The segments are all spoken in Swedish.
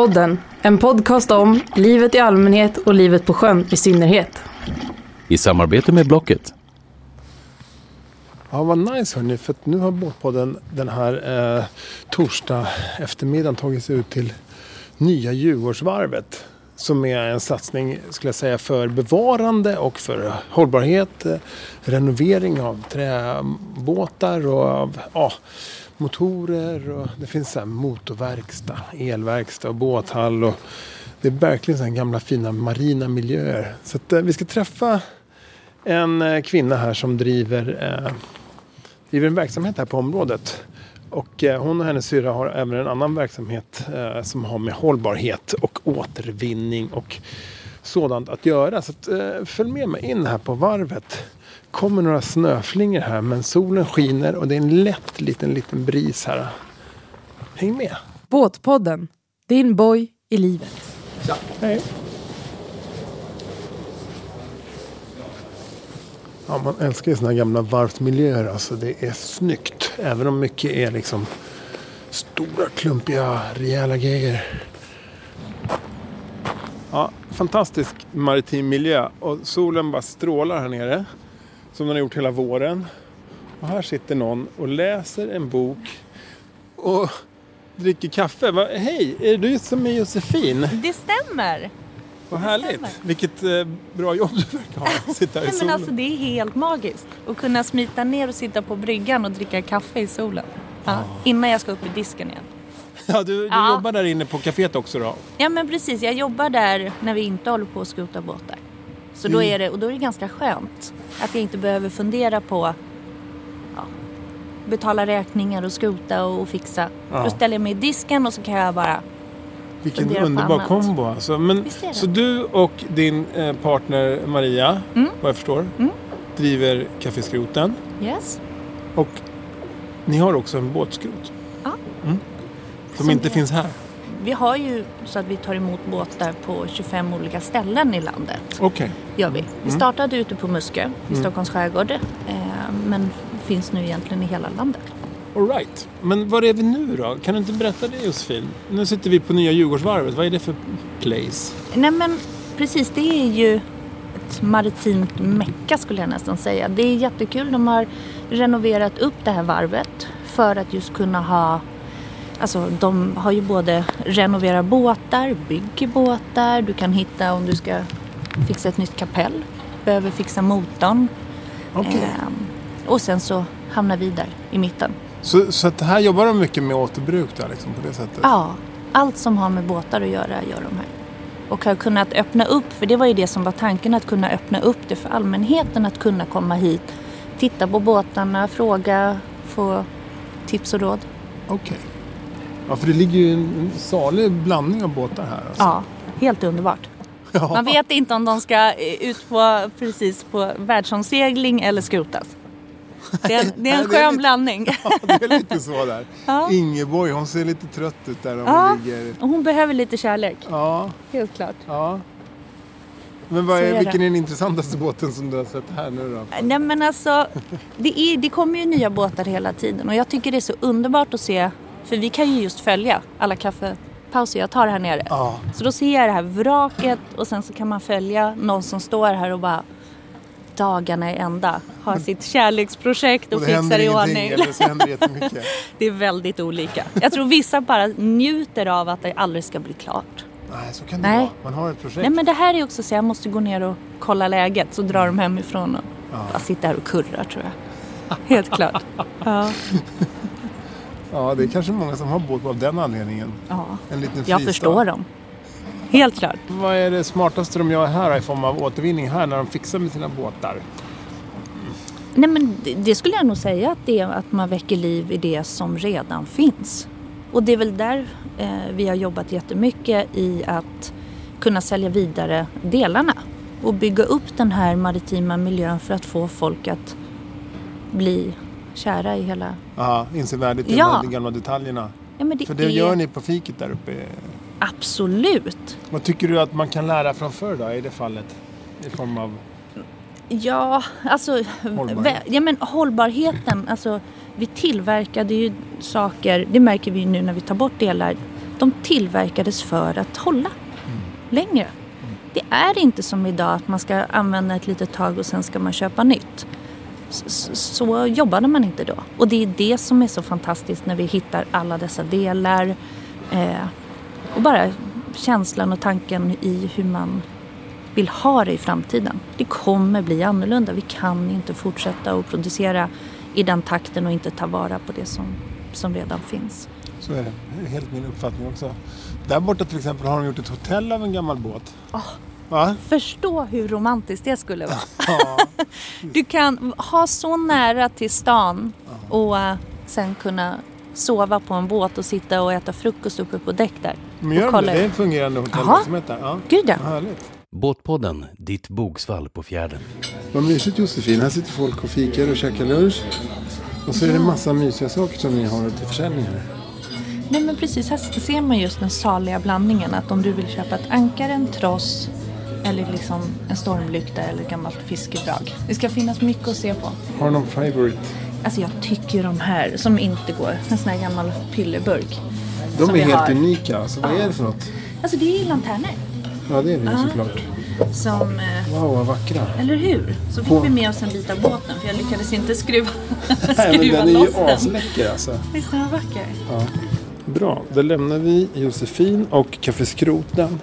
Båtpodden, en podcast om livet i allmänhet och livet på sjön i synnerhet. I samarbete med Blocket. Ja, vad nice hörni, för att nu har Båtpodden den här eh, torsdag eftermiddagen tagit sig ut till nya Djurgårdsvarvet. Som är en satsning, skulle jag säga, för bevarande och för hållbarhet. Eh, renovering av träbåtar och av ja, motorer. Och det finns så motorverkstad, elverkstad och båthall. Och det är verkligen så här gamla fina marina miljöer. Så att, eh, vi ska träffa en eh, kvinna här som driver, eh, driver en verksamhet här på området. Och eh, hon och hennes syrra har även en annan verksamhet eh, som har med hållbarhet och återvinning och sådant att göra. Så att, eh, följ med mig in här på varvet kommer några snöflingor här men solen skiner och det är en lätt liten, liten bris här. Häng med! Båtpodden, din boj i livet. Ja, hej! Ja, man älskar ju såna här gamla varvsmiljöer. Alltså, det är snyggt. Även om mycket är liksom stora, klumpiga, rejäla grejer. Ja, fantastisk maritim miljö. Och solen bara strålar här nere. Som den har gjort hela våren. Och här sitter någon och läser en bok. Och dricker kaffe. Va, Hej, är det du som är Josefin? Det stämmer. Vad härligt. Vilket eh, bra jobb du verkar ha. Sitta i Nej, men solen. alltså, det är helt magiskt att kunna smita ner och sitta på bryggan och dricka kaffe i solen. Ja, innan jag ska upp i disken igen. Ja, du, du Ja. jobbar där inne på kaféet också då? Ja men precis, jag jobbar där när vi inte håller på att skota båtar. Så då är det, och då är det ganska skönt att jag inte behöver fundera på ja, betala räkningar och skota och fixa. Ja. Då ställer jag mig i disken och så kan jag bara Vilken Fundera på underbar annat. kombo alltså. Men, Visst är det? så du och din eh, partner Maria, Mm. vad jag förstår, Mm. driver Café Skroten. yes. Och ni har också en båtskrot. Ja. Mm. Som, Som inte är- finns här. Vi har ju så att vi tar emot båtar på 25 olika ställen i landet. Okej. gör vi. Vi startade ute på Muskö i Mm. Stockholms skärgård. Eh, men finns nu egentligen i hela landet. All right. Men var är vi nu då? Kan du inte berätta det Josefin? Nu sitter vi på nya Djurgårdsvarvet. Vad är det för place? Nej men precis, det är ju ett maritimt mecka skulle jag nästan säga. Det är jättekul. De har renoverat upp det här varvet för att just kunna ha Alltså de har ju både renoverat båtar, bygger båtar, du kan hitta om du ska fixa ett nytt kapell, behöver fixa motorn. Okej. Ehm, och sen så hamnar vi där i mitten. Så, så att här jobbar de mycket med återbruk då, liksom, på det sättet? Ja, allt som har med båtar att göra gör de här. Och har kunnat öppna upp, för det var ju det som var tanken, att kunna öppna upp det för allmänheten att kunna komma hit, titta på båtarna, fråga, få tips och råd. Okej. Ja, för det ligger ju en salig blandning av båtar här. Alltså. Ja, helt underbart. Ja. Man vet inte om de ska eh, ut på, precis på världsomsegling eller skrotas. Det är, det är en det är skön lite- blandning. det är lite så där. Ja. Ingeborg, hon ser lite trött ut där om Ja. hon ligger. Hon behöver lite kärlek, Ja, helt klart. ja. Men vad är, vilken är den intressantaste båten som du har sett här nu då? Nej men alltså, det, är, det kommer ju nya båtar hela tiden och jag tycker det är så underbart att se, för vi kan ju just följa alla kaffepauser jag tar här nere. Ja, Så då ser jag det här vraket och sen så kan man följa någon som står här och bara dagarna i ända har sitt kärleksprojekt och, och fixar i ordning. det. Det är väldigt olika. Jag tror vissa bara njuter av att det aldrig ska bli klart. Nej, så kan det Nej. vara. Man har ett projekt. Nej men det här är också så jag måste gå ner och kolla läget så drar de hemifrån och bara sitter här och kurrar tror jag. Helt klart. Ja. Ja, det är kanske många som har båt av den anledningen. ja. En liten Jag fristad. förstår dem. Helt klart. Vad är det smartaste de gör här i form av återvinning här när de fixar med sina båtar? Nej men det, det skulle jag nog säga att det är att man väcker liv i det som redan finns. Och det är väl där eh, vi har jobbat jättemycket i att kunna sälja vidare delarna och bygga upp den här maritima miljön för att få folk att bli kära i hela... Ja, inse värdet i Ja. de gamla detaljerna. Ja, men det För det är gör ni på fiket där uppe. absolut. Vad tycker du att man kan lära från förr då i det fallet? I form av... Ja, alltså Hållbarhet. ja, men hållbarheten. Alltså, vi tillverkade ju saker, det märker vi nu när vi tar bort delar, de tillverkades för att hålla längre. Det är inte som idag att man ska använda ett litet tag och sen ska man köpa nytt. Så jobbade man inte då. Och det är det som är så fantastiskt när vi hittar alla dessa delar. Eh, och bara känslan och tanken i hur man vill ha det i framtiden. Det kommer bli annorlunda. Vi kan inte fortsätta att producera i den takten och inte ta vara på det som, som redan finns. Så är det. Det är helt min uppfattning också. Där borta till exempel har de gjort ett hotell av en gammal båt. Va? Förstå hur romantiskt det skulle vara. Ja. Du kan ha så nära till stan och eh, sen kunna sova på en båt och sitta och äta frukost uppe på däck där. Men gör kolla det? Det är en fungerande hotellverksamhet där. Ja. Gud ja. Härligt. Båtpodden, ditt bogsvall på fjärden. Vad mysigt Josefin. Här sitter folk och fikar och käkar lunch. Och så är det massa mysiga saker som ni har till försäljning här. Nej men precis, här ser man just den saliga blandningen. Att om du vill köpa ett ankare, en tross eller liksom en stormlykta eller ett gammalt fiskedrag. Det ska finnas mycket att se på. Har du någon favorite? Alltså jag tycker de här som inte går. En sån här gammal pillerburk. De är helt har. unika. Alltså, vad är det för något? Alltså det är lanterner. Ja, det är det ju Ja. såklart. Som, eh, Wow, vad vackra. eller hur? Så fick På- vi med oss en bit av båten för jag lyckades inte skruva, Nej, men skruva den är ju asläcker alltså. Visst är den vacker? Bra, då lämnar vi Josefin och Café Skroten.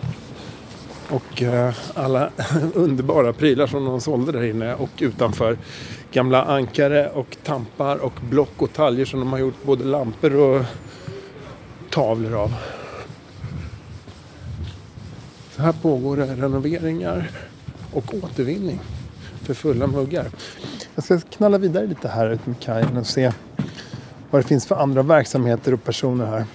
Och eh, alla underbara prylar som de sålde där inne och utanför. Gamla ankare och tampar och block och taljer som de har gjort både lampor och tavlor av. Så här pågår det renoveringar och återvinning för fulla muggar. Jag ska knalla vidare lite här ut med kajen och se vad det finns för andra verksamheter och personer här.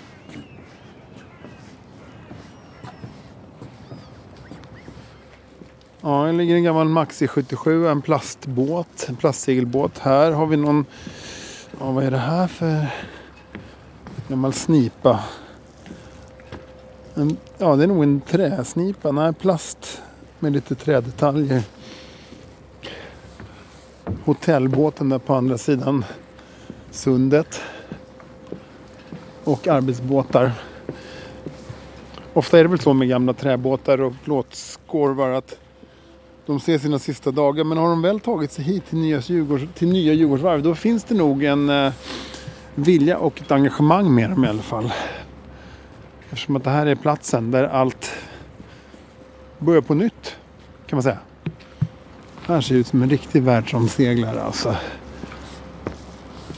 Ja, här ligger en gammal Maxi 77, en plastbåt, en plastsegelbåt. Här har vi någon, ja vad är det här för gammal snipa? En, ja, det är nog en träsnipa, nej plast med lite trädetaljer. Hotellbåten där på andra sidan sundet. Och arbetsbåtar. Ofta är det väl så med gamla träbåtar och plåtskorvar att de ser sina sista dagar. Men har de väl tagit sig hit till nya, Djurgårds, till nya Djurgårdsvarv då finns det nog en eh, vilja och ett engagemang med dem i alla fall. Eftersom att det här är platsen där allt börjar på nytt kan man säga. Det här ser ut som en riktig världsomseglare alltså.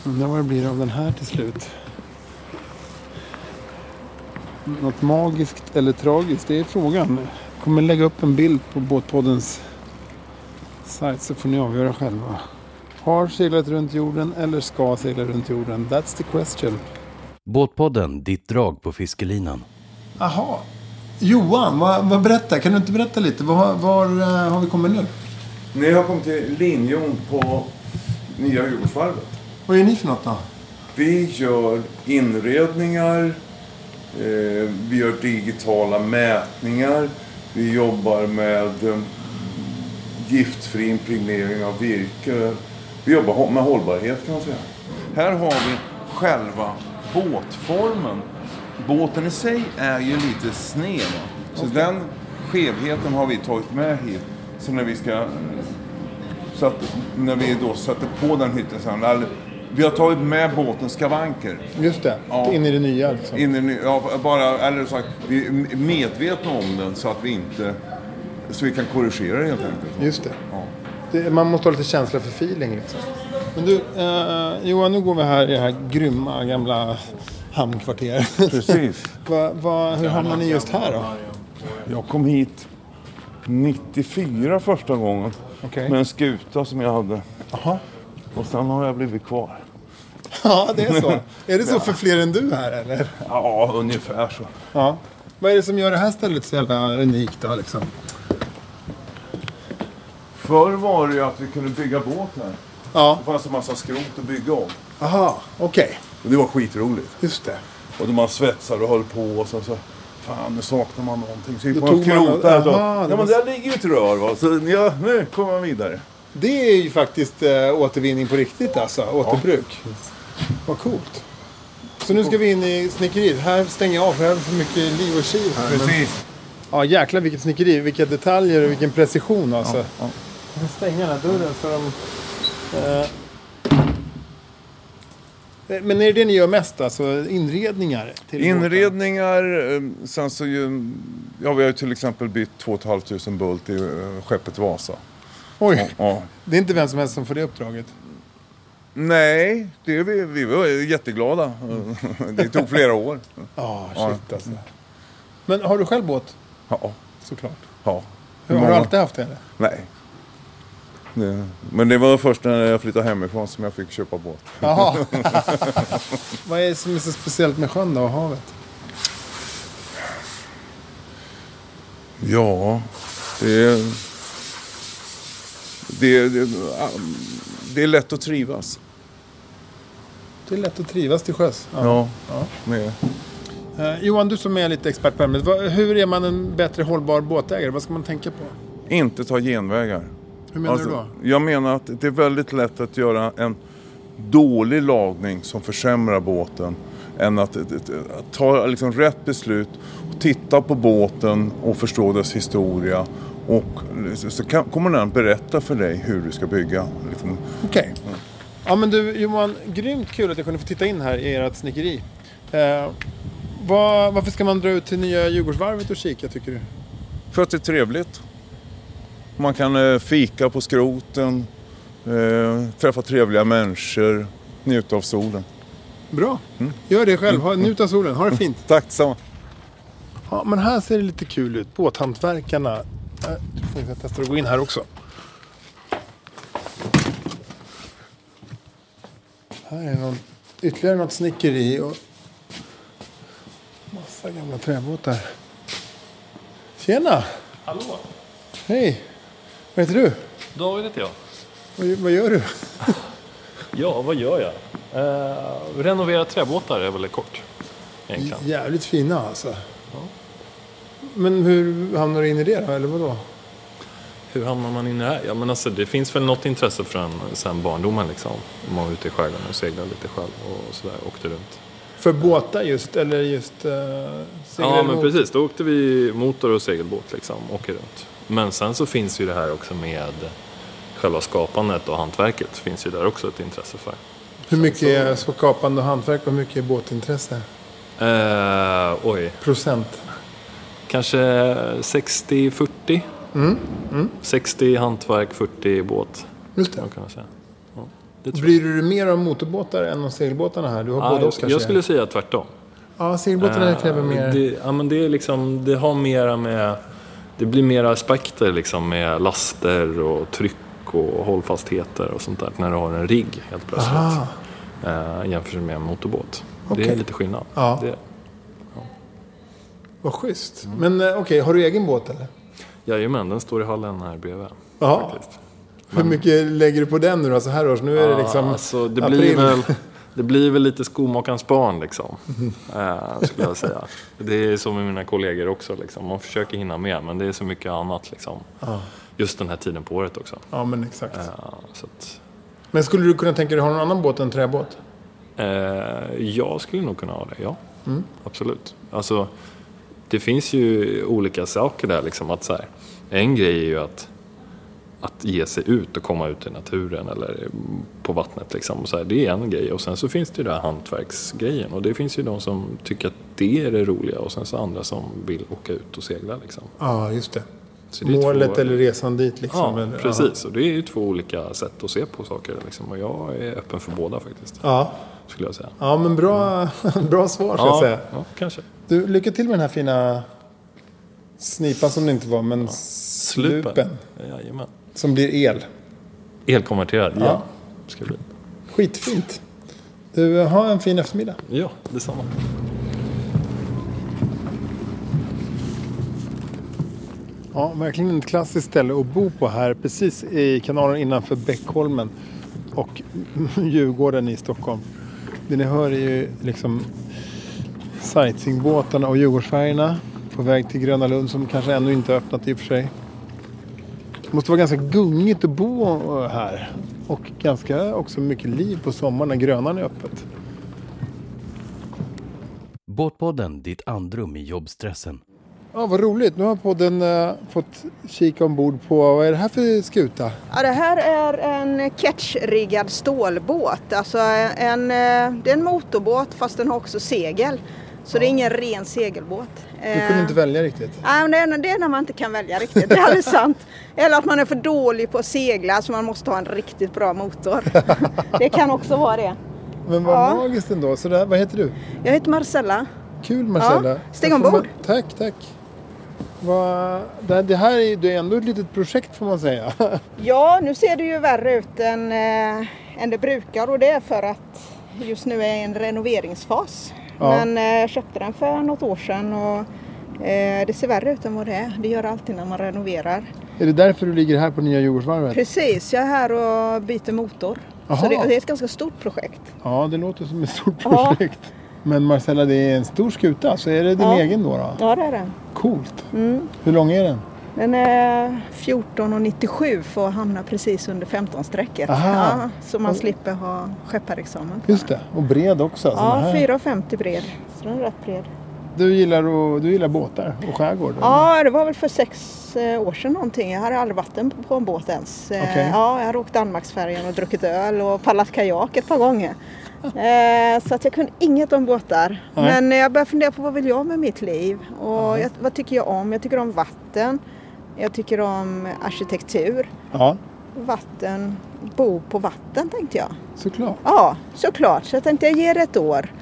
Undrar vad det blir av den här till slut. Något magiskt eller tragiskt, det är frågan. Jag kommer lägga upp en bild på Båtpoddens sajt så får ni avgöra själva. Har seglat runt jorden eller ska segla runt jorden? That's the question. Båtpodden, ditt drag på fiskelinan. Aha. Johan, vad, vad berätta? Kan du inte berätta lite? Var, var eh, har vi kommit nu? Ni har kommit till linjon på Nya Djurgårdsvarvet. Vad är ni för något då? Vi gör inredningar, eh, vi gör digitala mätningar, vi jobbar med eh, giftfri impregnering av virke. Vi jobbar med hållbarhet kan man säga. Här har vi själva båtformen. Båten i sig är ju lite sned. va? Så den skevheten har vi tagit med hit. Så när vi ska så att när vi då sätter på den hytten sen, eller, vi har tagit med båtens skavanker. Just det, Ja. in i det nya liksom. In i, ja, bara, eller sagt, vi är medvetna om den så att vi inte, så vi kan korrigera det helt enkelt. Just det. Ja. det. Man måste ha lite känsla för feeling liksom. Men du, eh, Johan, nu går vi här i det här grymma gamla hamnkvarteret. Precis. va, va, hur hamnade ni just här då? Jag kom hit 94 första gången Okej. med en skuta som jag hade. Jaha. Och sen har jag blivit kvar. Ja, det är så. är det så för fler än du här eller? Ja, ungefär så. Ja. Vad är det som gör det här stället så jävla unikt då liksom? Förr var det ju att vi kunde bygga båt här. Ja. Det fanns en massa skrot att bygga om. Aha, okej. Och det var skitroligt. Just det. Och då man svetsade och höll på och så, så fan nu saknar man någonting. Så gick man och man- krotade. då. Aha, det Ja men där ligger ju ett rör va. Så ja, nu kommer man vidare. Det är ju faktiskt eh, återvinning på riktigt alltså. Återbruk. Vad coolt. Så nu ska vi in i snickeriet. Här stänger jag av för här är för mycket liv och kiv här. Men, Precis. ja jäklar vilket snickeri. Vilka detaljer och vilken precision alltså. Ja. Jag kan stänga den här dörren för de... Eh. Men är det det ni gör mest alltså? Inredningar? Inredningar, eh, sen så ju, ja vi har ju till exempel bytt 2 500 bult i eh, skeppet Vasa. Oj, Ja. det är inte vem som helst som får det uppdraget. Nej, det är vi, vi var jätteglada. Det tog flera år. Ja, Ja. shit alltså. Men har du själv båt? Ja, Såklart. ja. Har du alltid haft det? Eller? Nej. Det, men det var först när jag flyttade hemifrån som jag fick köpa båt. Jaha. Vad är det som är så speciellt med sjön då och havet? Ja, det, det, det, det är lätt att trivas. Det är lätt att trivas till sjöss. Ja. Ja. Med, Eh, Johan, du som är lite expert på ämnet. Hur är man en bättre hållbar båtägare? Vad ska man tänka på? inte ta genvägar. Hur menar du då? Jag menar att det är väldigt lätt att göra en dålig lagning som försämrar båten än att, att, att, ta liksom rätt beslut, och titta på båten och förstå dess historia och så kan, kommer den berätta för dig hur du ska bygga. Liksom. Okej. Ja men du Johan, grymt kul att jag kunde få titta in här i ert snickeri. Eh, vad, varför ska man dra ut till nya Djurgårdsvarvet och kika tycker du? För att det är trevligt. Man kan eh, fika på skroten, eh, träffa trevliga människor, njuta av solen. Bra, gör det själv. Ha, njut av solen, ha det fint. Tack detsamma. Ja, men här ser det lite kul ut. Båthantverkarna. Får jag testa att gå in här också. Här är någon, ytterligare något snickeri och massa gamla träbåtar. Tjena! Hallå, Hej! Vad heter du? David heter jag. Vad, vad gör du? Ja, vad gör jag? Eh, renovera träbåtar är väl kort. Egentligen. Jävligt fina alltså. Men hur hamnar du in i det då? Eller vadå? Hur hamnar man in i det här? Ja, men alltså, det finns väl något intresse för en sen barndomen liksom. Man var ute i skärgården och seglade lite själv och sådär, åkte runt. För båtar just, eller just uh, Ja, men precis. Då åkte vi motor och segelbåt liksom, åker runt. Men sen så finns ju det här också med själva skapandet och hantverket. finns ju där också ett intresse för. Hur mycket är skapande och hantverk och hur mycket är båtintresse? Eh, oj, Procent? kanske 60-40. Mm. 60 hantverk, 40 båt. Just det. Man kan säga. Ja, det. Bryr du dig mer om motorbåtar än om segelbåtarna här? Du har Ja, båda jag, jag skulle säga tvärtom. Ja, segelbåtarna Eh, kräver mer... Det, ja, men det, är liksom, det har mera med... Det blir mera aspekter liksom med laster och tryck och hållfastheter och sånt där när du har en rigg helt plötsligt. Aha. Eh, jämfört med en motorbåt. Det Okej. är lite skillnad. Ja. Det, Vad schysst. Men eh, okej, har du egen båt eller? jajamän, den står i hallen här bredvid. Jaha. Hur mycket lägger du på den nu då så här års? Nu är det liksom Ja, alltså, det, april. blir väl, det blir väl lite skomakarens barn liksom. Eh, skulle jag säga. Det är som med mina kollegor också. Liksom. Man försöker hinna med men det är så mycket annat liksom. Just den här tiden på året också. Ja, men exakt. Eh, så att, Men skulle du kunna tänka dig ha någon annan båt än träbåt? eh, jag skulle nog kunna ha det, ja. Mm. Absolut. Alltså, det finns ju olika saker där. Liksom, att så här, en grej är ju att, att ge sig ut och komma ut i naturen eller på vattnet. Liksom, och så här, det är en grej. Och sen så finns det ju den här hantverksgrejen. Och det finns ju de som tycker att det är det roliga. Och sen så andra som vill åka ut och segla. Liksom. Ja, just det. Det Målet två- eller resan dit liksom. Ja, eller, precis. Och det är ju två olika sätt att se på saker. Liksom. Och jag är öppen för båda faktiskt. Ja, Skulle jag säga. ja men bra, bra svar ska jag Ja, säga. ja, kanske. Du, lycka till med den här fina snipan som det inte var, men slupen. Jajamän. Som blir el. Elkonverterad, ja. Ja. Ska bli. Skitfint. Du, ha en fin eftermiddag. Ja, detsamma. Ja, verkligen ett klassiskt ställe att bo på här. Precis i kanalen innanför Bäckholmen och Djurgården i Stockholm. Det ni hör är ju liksom sightseeingbåtarna och Djurgårdsfärjorna på väg till Gröna Lund som kanske ännu inte har öppnat i och för sig. Det måste vara ganska gungigt att bo här. Och ganska också mycket liv på sommaren när Grönan är öppet. Båtpodden, ditt andrum i jobbstressen. Ja, vad roligt. Nu har podden eh, fått kika ombord på, vad är det här för skuta? Ja, det här är en catchriggad stålbåt. Alltså en, eh, det är en motorbåt fast den har också segel. Så det är ingen ren segelbåt. Du kunde inte välja riktigt. Nej, det är, när man inte kan välja riktigt. Det är alldeles sant. Eller att man är för dålig på att segla så man måste ha en riktigt bra motor. Det kan också vara det. Men vad Ja. magiskt ändå. Så där, vad heter du? Jag heter Marcella. Kul Marcella. Ja, får ombord. man- Tack, tack. Det, det här är det är ändå ett litet projekt får man säga. Ja, nu ser det ju värre ut än, eh, än det brukar och det är för att just nu är en renoveringsfas. Ja. Men eh, jag köpte den för något år sedan och eh, det ser värre ut än vad det är. Det gör det alltid när man renoverar. är det därför du ligger här på Nya Djurgårdsvarvet? Precis, jag är här och byter motor. Jaha. Så det, det är ett ganska stort projekt. Ja, det låter som ett stort Ja. projekt. Men Marcella, det är en stor skuta. Så är det din Ja. egen då? då? Ja, det är det. Coolt. Mm. Hur lång är den? Den är 14,97 för att hamna precis under 15-strecket. Aha. Ja, så man slipper ha skepparexamen. Just det. Och bred också. såna Ja, här. 4,50 bred. Så den är rätt bred. Du gillar, att, du gillar båtar och skärgård? Ja, det var väl för sex eh, år sedan någonting. Jag hade aldrig varit på en båt ens. Eh, Okej. Ja, jag hade åkt Danmarksfärjan och druckit öl och paddlat kajak ett par gånger. Eh, så att jag kunde inget om båtar. Nej. Men jag började fundera på vad vill jag med mitt liv? Och jag, vad tycker jag om? Jag tycker om vatten. Jag tycker om arkitektur. Ja, Vatten, bo på vatten tänkte jag. såklart. Ja, såklart. Så jag tänkte jag ger det ett år.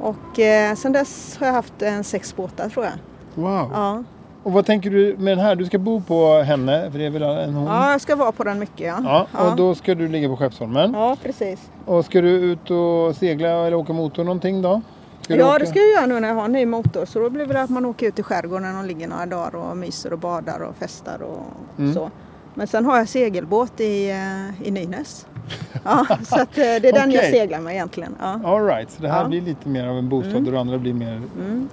Och eh, sen dess har jag haft en sex båtar tror jag. Wow. Ja. Och vad tänker du med den här? Du ska bo på henne, för det är väl en hon? Ja, jag ska vara på den mycket. Ja, Ja, och då ska du ligga på Skeppsholmen. ja precis. Och ska du ut och segla eller åka motor någonting då? Ska Ja, åka? det ska jag göra nu när jag har en ny motor. Så då blir det att man åker ut i skärgården och ligger några dagar och myser och badar och festar och Mm. så. Men sen har jag segelbåt i, eh, i Nynäs. Ja, så eh, det är den jag Okej. seglar med egentligen. Ja. All right, så det här Ja. Mm. blir lite mer av en bostad och det andra blir mer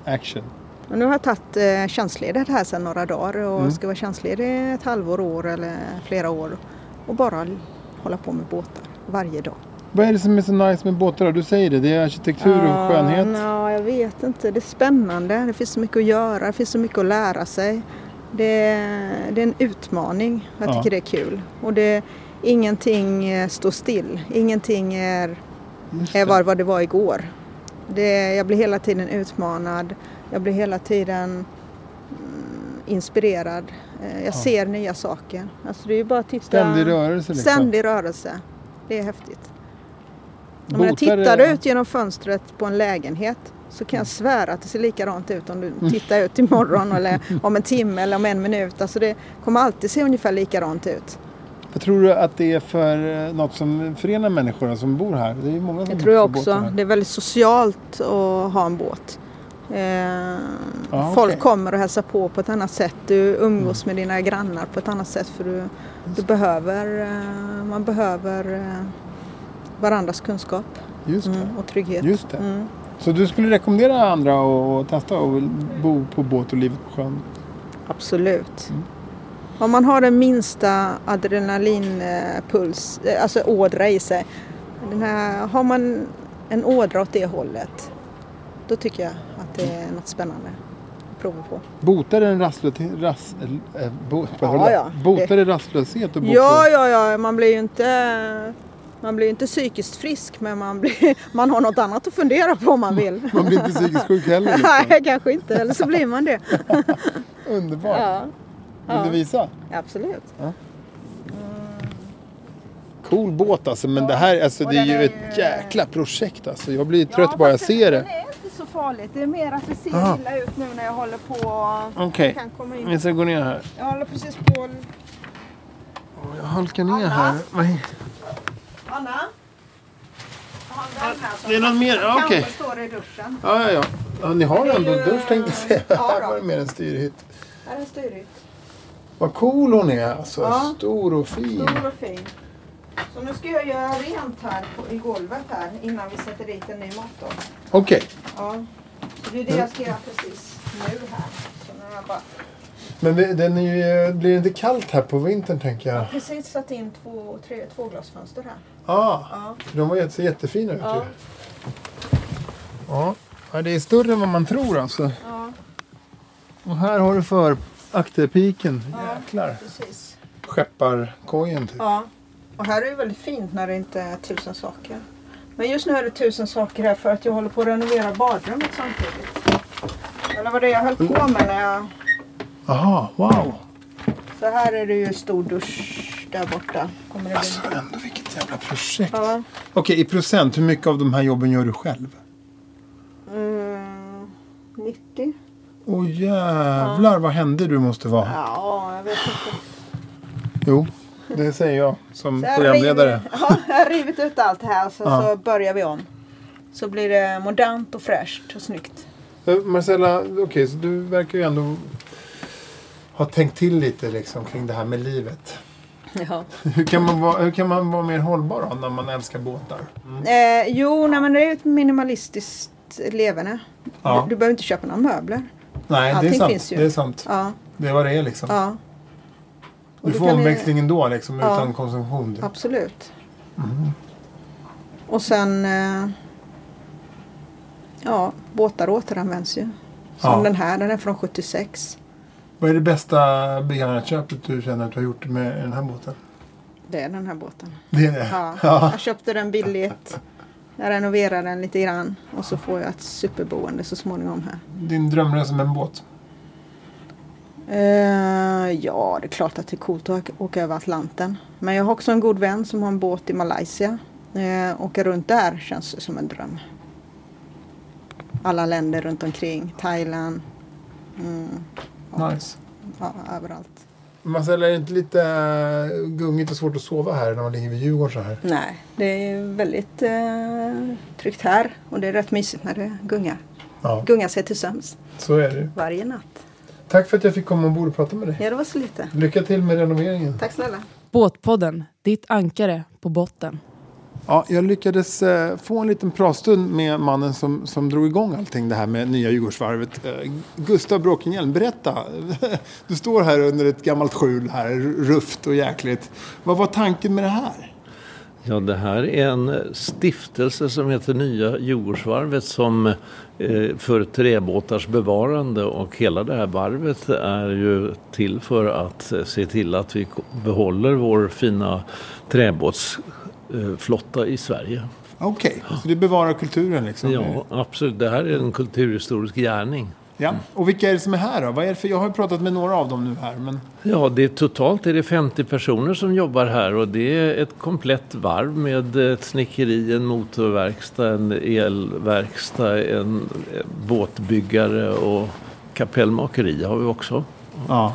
action. Och nu har jag tagit eh, tjänstledigt här sedan några dagar och Mm. ska vara tjänstledig ett halvår, år eller flera år. Och bara hålla på med båtar varje dag. Vad är det som är så nice med båtar? Du säger det, det är arkitektur och skönhet. Ja, jag vet inte. Det är spännande. Det finns så mycket att göra. Det finns så mycket att lära sig. Det är, det är en utmaning. Jag Ja. tycker det är kul. Och det, ingenting eh, står still. Ingenting är, är det. vad, det var igår. Det, jag blir hela tiden utmanad. Jag blir hela tiden mm, inspirerad. Eh, Jag ser nya saker. Alltså det är bara titta. Ständig rörelse liksom. Ständig rörelse. Det är häftigt. Om jag tittar är- ut genom fönstret på en lägenhet så kan jag svära att det ser likadant ut om du tittar ut imorgon eller om en timme eller om en minut. Alltså det kommer alltid se ungefär likadant ut. Jag tror att det är för eh, något som förenar människor som bor här. Det är många som Det tror jag också. Det är väldigt socialt att ha en båt. Eh, Ja, folk okej. kommer och hälsar på på ett annat sätt. Du umgås med dina grannar på ett annat sätt för du, du behöver, eh, man behöver eh, varandras kunskap mm, och trygghet. Just det. Mm. Så du skulle rekommendera andra att testa och bo på båt och livet på sjön? Absolut. Om man har den minsta adrenalinpuls, eh, alltså ådra i sig. Den här, har man en ådra åt det hållet, då tycker jag att det är något spännande att prova på. Botar en rastlöshet? Ras, äh, bo, Ja, ja. Botar det rastlöshet att bo Ja, ja, ja, man blir ju inte, man blir ju inte psykiskt frisk men man, blir, man har något annat att fundera på om man vill. Man blir inte psykiskt sjuk heller. Liksom. Nej, kanske inte, eller så blir man det. Underbart. Ja, Vill ja. du visa? absolut. Cool båt alltså. Men det här alltså, Och det är ju är ett ju- jäkla projekt alltså. Jag blir trött bara jag ser det. är inte så farligt. Det är mer att det ser Aha. illa ut nu när jag håller på. Okej. Kan komma in. Jag ska gå ner här. Jag håller precis på. Jag halkar ner Anna? här. Anna? Jag har en här som Det är någon mer? Ja, kanske Okej. står i duschen. Ja, ja, ja. ja. Ni har ändå ju- dusch tänkte jag säga. Ja, Här då. var det mer en styrhytt. Här är en styrhytt. Vad cool hon är alltså. Ja. Stor och fin. Stor och fin. Så nu ska jag göra rent här på, i golvet här innan vi sätter dit en ny motor. Okej. Ja. Så det är det jag ska göra precis nu här. Så nu har jag bara Men det- den är ju, blir det inte kallt här på vintern tänker jag? precis satt in två, tre, tvåglasfönster här. Ah, Ja. de var jätte, ser jättefina ut Ja. ju. Ja. Ja, det är större än vad man tror alltså. Och här har du för akterpiken. Jäklar. Precis. Skepparkojen typ. Ja. Och här är det väldigt fint när det inte är tusen saker. Men just nu är det tusen saker här för att jag håller på att renovera badrummet samtidigt. Eller vad det jag höll på med när jag... Jaha, wow. Så här är det ju stor dusch där borta. Kommer det bli... Alltså ändå vilket jävla projekt. Ja. Okej, i procent, hur mycket av de här jobben gör du själv? Mm, 90? Åh jävlar vad hände du måste vara. Ja, jag vet inte. Jo, det säger jag som Så jag, programledare. ja, jag har rivit ut allt här så, Ja. så börjar vi om. Så blir det modernt och fräscht och snyggt. Eh, Marcella, okej, så du verkar ju ändå ha tänkt till lite liksom kring det här med livet. Ja. Hur kan man vara, hur kan man vara mer hållbar då, när man älskar båtar? Eh, jo, men det är ett minimalistiskt leverne. Ja. Du, du behöver inte köpa några möbler. Nej, det är Allting sant. finns ju. Det är sant. Ja, Det är vad det är liksom. ja. Du du får omväxling ändå liksom, Ja. utan konsumtion. Typ. Absolut. Mm. Och sen... Eh, ja, båtar återanvänds ju. Som Ja. den här, den är från 76. Vad är det bästa begagnatköpet du känner att du har gjort med den här båten? Det är den här båten. Det är det? Ja. Ja. Jag köpte den billigt. Jag renoverar den lite grann. Och så får jag ett superboende så småningom här. Din drömresa med en båt? Eh, ja, det är klart att det är coolt att åka- över Atlanten. Men jag har också en god vän som har en båt i Malaysia. Eh, åka runt där känns som en dröm. Alla länder runt omkring. Thailand. Mm, Nice. ja, överallt. Marcella, är det inte lite eh, gungigt och svårt att sova här när man ligger vid Djurgården så här? Nej, det är väldigt eh, tryggt här. Och det är rätt mysigt när det gungar. Ja, Gungar sig till sömns så är det. varje natt. Tack för att jag fick komma ombord och prata med dig. Ja, det var så lite. Lycka till med renoveringen. Tack snälla. Båtpodden, ditt ankare på botten. Ja, jag lyckades eh, få en liten pratstund med mannen som, som drog igång allting det här med nya Djurgårdsvarvet. Eh, Gustav Bråkenhielm, berätta. Du står här under ett gammalt skjul här, rufft och jäkligt. Vad var tanken med det här? Ja, det här är en stiftelse som heter Nya Djurgårdsvarvet som eh, för träbåtars bevarande och hela det här varvet är ju till för att se till att vi behåller vår fina träbåts träbåtsflotta i Sverige. Okej, så det bevarar kulturen liksom? Ja, absolut. Det här är en kulturhistorisk gärning. ja. Och vilka är det som är här då? Vad är för, jag har ju pratat med några av dem nu här. Men... Ja, det är, totalt är det 50 personer som jobbar här och det är ett komplett varv med ett snickeri, en motorverkstad, en elverkstad, en eh, båtbyggare och kapellmakeri har vi också. Ja.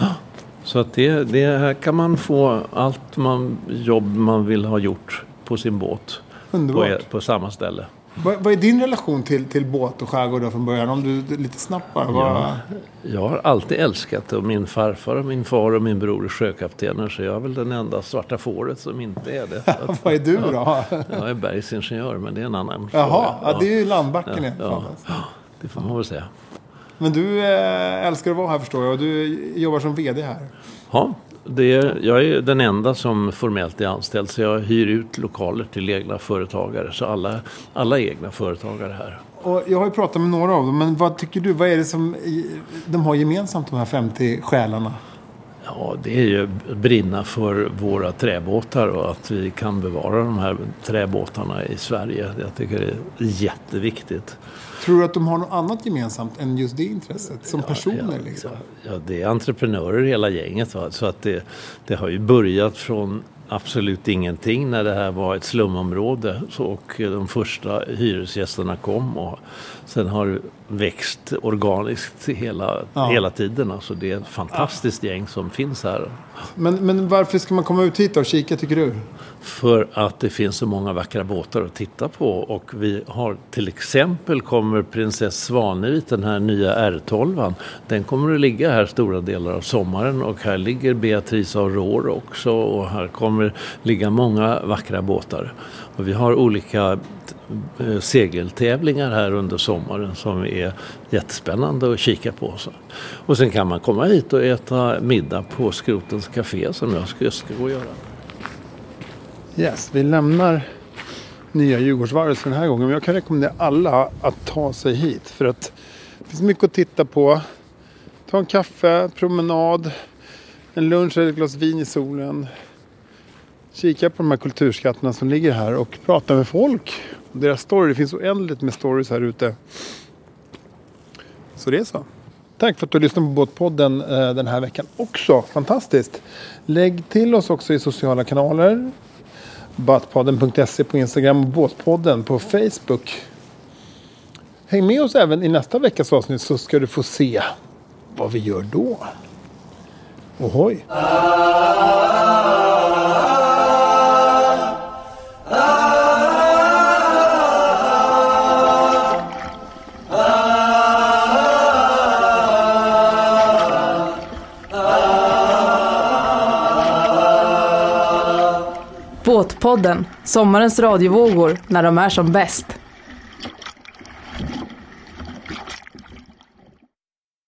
Så att det, det här kan man få allt man, jobb man vill ha gjort på sin båt på, Underbart. på samma ställe. Vad, vad är din relation till, till båt och skärgård från början? Om du lite snabbt bara. Vad... Jag har alltid älskat det och min farfar och min far och min bror är sjökaptener så jag är väl den enda svarta fåret som inte är det. Att- vad är du då? Jag är bergsingenjör men det är en annan Jaha, fråga. ja, det är ju landbacken i ja, ja, alltså. det får man väl säga. Men du eh, älskar att vara här förstår jag och du jobbar som VD här. Ja, det är, jag är den enda som formellt är anställd så jag hyr ut lokaler till egna företagare. Så alla, alla är egna företagare här. Och jag har ju pratat med några av dem, men vad tycker du? Vad är det som de har gemensamt de här 50 själarna? Ja, det är ju brinna för våra träbåtar och att vi kan bevara de här träbåtarna i Sverige. Jag tycker det är jätteviktigt. Tror du att de har något annat gemensamt än just det intresset? Som personer ja, liksom? Ja, det är entreprenörer hela gänget. Va? Så att det, det har ju börjat från absolut ingenting när det här var ett slumområde. Så, och de första hyresgästerna kom och sen har växt organiskt hela, Ja. hela tiden. Alltså det är ett fantastiskt gäng som finns här. Men, men varför ska man komma ut hit och kika tycker du? För att det finns så många vackra båtar att titta på. Och vi har till exempel kommer Prinsess Svanevit, den här nya R12. Den kommer att ligga här stora delar av sommaren. Och här ligger Beatrice Aurore också. Och här kommer ligga många vackra båtar. Och vi har olika Eh, segeltävlingar här under sommaren som är jättespännande att kika på. Och sen kan man komma hit och äta middag på Skrotens Café som jag ska, ska gå och göra. Yes, vi lämnar nya Djurgårdsvarvet för den här gången. Men jag kan rekommendera alla att ta sig hit. För att det finns mycket att titta på. Ta en kaffe, promenad, en lunch eller ett glas vin i solen. Kika på de här kulturskatterna som ligger här och prata med folk. Deras story. Det finns oändligt med stories här ute. Så det är så. Tack för att du lyssnade på Båtpodden eh, den här veckan också. Fantastiskt. Lägg till oss också i sociala kanaler. Båtpodden.se på Instagram och Båtpodden på Facebook. Häng med oss även i nästa veckas avsnitt så ska du få se vad vi gör då. Ohoj! Podden sommarens radiovågor när de är som bäst.